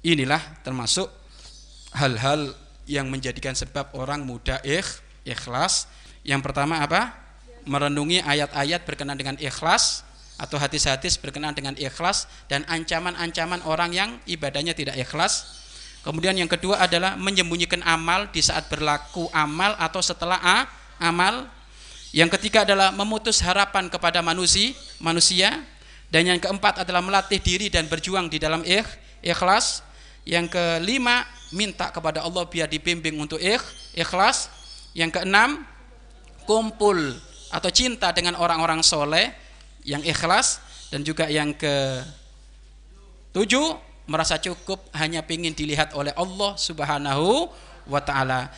inilah termasuk hal-hal yang menjadikan sebab orang mudah ikh, ikhlas. Yang pertama apa? Merenungi ayat-ayat berkenaan dengan ikhlas atau hadis-hadis berkenaan dengan ikhlas dan ancaman-ancaman orang yang ibadahnya tidak ikhlas. Kemudian yang kedua adalah menyembunyikan amal di saat berlaku amal atau setelah a, amal. Yang ketiga adalah memutus harapan kepada manusia, manusia. Dan yang keempat adalah melatih diri dan berjuang di dalam ikh, ikhlas. Yang kelima minta kepada Allah biar dibimbing untuk ikh, ikhlas. Yang keenam kumpul atau cinta dengan orang-orang soleh yang ikhlas dan juga yang ke tujuh merasa cukup hanya ingin dilihat oleh Allah Subhanahu wa taala.